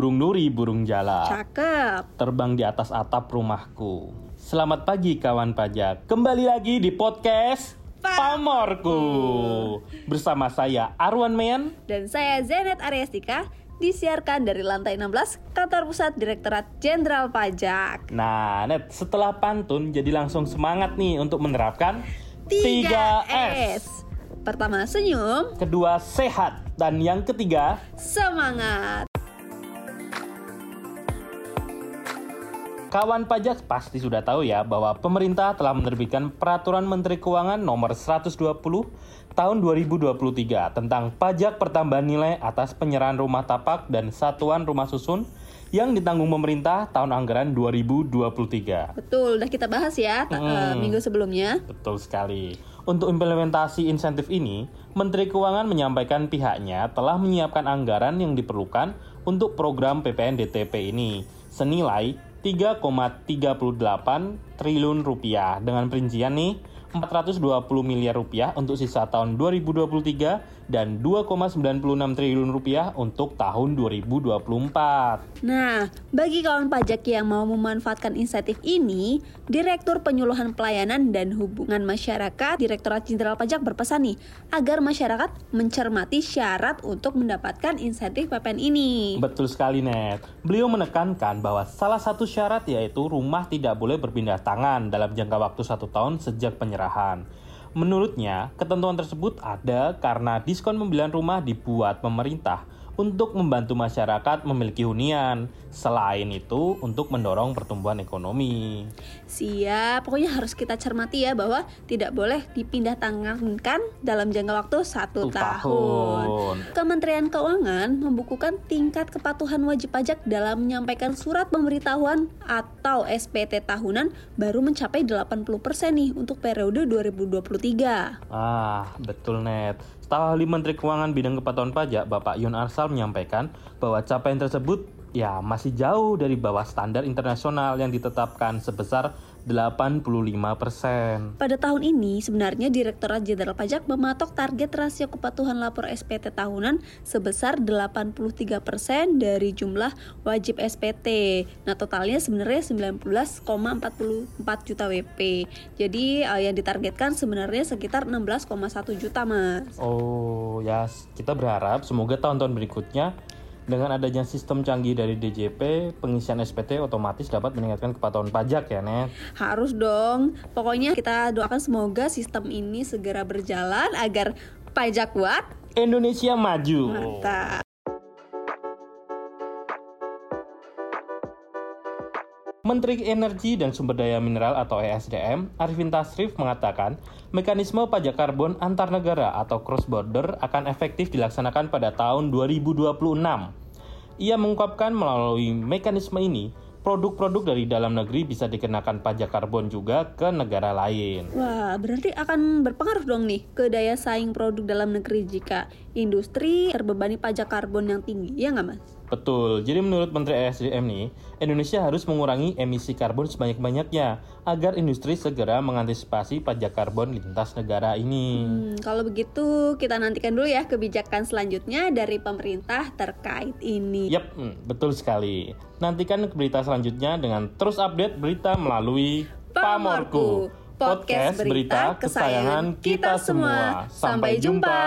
burung nuri, burung jala. Cakep. Terbang di atas atap rumahku. Selamat pagi kawan pajak. Kembali lagi di podcast Pamorku. Bersama saya Arwan Mean. Dan saya Zenet Ariastika disiarkan dari lantai 16 kantor pusat Direktorat Jenderal Pajak. Nah, Net, setelah pantun jadi langsung semangat nih untuk menerapkan 3S. Pertama senyum, Kedua sehat dan yang ketiga semangat. Kawan pajak pasti sudah tahu ya bahwa pemerintah telah menerbitkan Peraturan Menteri Keuangan Nomor 120 Tahun 2023 tentang pajak pertambahan nilai atas penyerahan rumah tapak dan satuan rumah susun yang ditanggung pemerintah tahun anggaran 2023. Betul, udah kita bahas ya eh, minggu sebelumnya. Betul sekali. Untuk implementasi insentif ini, Menteri Keuangan menyampaikan pihaknya telah menyiapkan anggaran yang diperlukan untuk program PPN DTP ini senilai 3,38 triliun rupiah. Dengan perincian nih 420 miliar rupiah untuk sisa tahun 2023 dan 2,96 triliun rupiah untuk tahun 2024. Nah, bagi kawan pajak yang mau memanfaatkan insentif ini, Direktur Penyuluhan Pelayanan dan Hubungan Masyarakat Direktorat Jenderal Pajak berpesan nih agar masyarakat mencermati syarat untuk mendapatkan insentif PPN ini. Betul sekali, Net. Beliau menekankan bahwa salah satu syarat yaitu rumah tidak boleh berpindah tangan dalam jangka waktu satu tahun sejak penyerahan. Menurutnya, ketentuan tersebut ada karena diskon pembelian rumah dibuat pemerintah untuk membantu masyarakat memiliki hunian. Selain itu, untuk mendorong pertumbuhan ekonomi. Siap, pokoknya harus kita cermati ya bahwa tidak boleh dipindah tangankan dalam jangka waktu satu tahun. tahun. Kementerian Keuangan membukukan tingkat kepatuhan wajib pajak dalam menyampaikan surat pemberitahuan atau SPT tahunan baru mencapai 80% nih untuk periode 2023. Ah, betul net. Staf ahli Menteri Keuangan bidang kepatuhan pajak, Bapak Yun Arsal menyampaikan bahwa capaian tersebut ya masih jauh dari bawah standar internasional yang ditetapkan sebesar 85%. Pada tahun ini, sebenarnya Direktorat Jenderal Pajak mematok target rasio kepatuhan lapor SPT tahunan sebesar 83% dari jumlah wajib SPT. Nah, totalnya sebenarnya 19,44 juta WP. Jadi, eh, yang ditargetkan sebenarnya sekitar 16,1 juta, Mas. Oh, ya kita berharap semoga tahun-tahun berikutnya dengan adanya sistem canggih dari DJP, pengisian SPT otomatis dapat meningkatkan kepatuhan pajak ya, Net. Harus dong. Pokoknya kita doakan semoga sistem ini segera berjalan agar pajak kuat. Indonesia maju. Mantap. Menteri Energi dan Sumber Daya Mineral atau ESDM, Arifin Tasrif mengatakan, mekanisme pajak karbon antar negara atau cross border akan efektif dilaksanakan pada tahun 2026. Ia mengungkapkan melalui mekanisme ini, produk-produk dari dalam negeri bisa dikenakan pajak karbon juga ke negara lain. Wah, berarti akan berpengaruh dong nih ke daya saing produk dalam negeri jika industri terbebani pajak karbon yang tinggi, ya nggak mas? Betul, jadi menurut Menteri ESDM nih, Indonesia harus mengurangi emisi karbon sebanyak-banyaknya agar industri segera mengantisipasi pajak karbon lintas negara ini. Hmm, kalau begitu kita nantikan dulu ya kebijakan selanjutnya dari pemerintah terkait ini. Yap, hmm, betul sekali. Nantikan berita selanjutnya dengan terus update berita melalui Pamorku, podcast berita kesayangan kita semua. Sampai jumpa.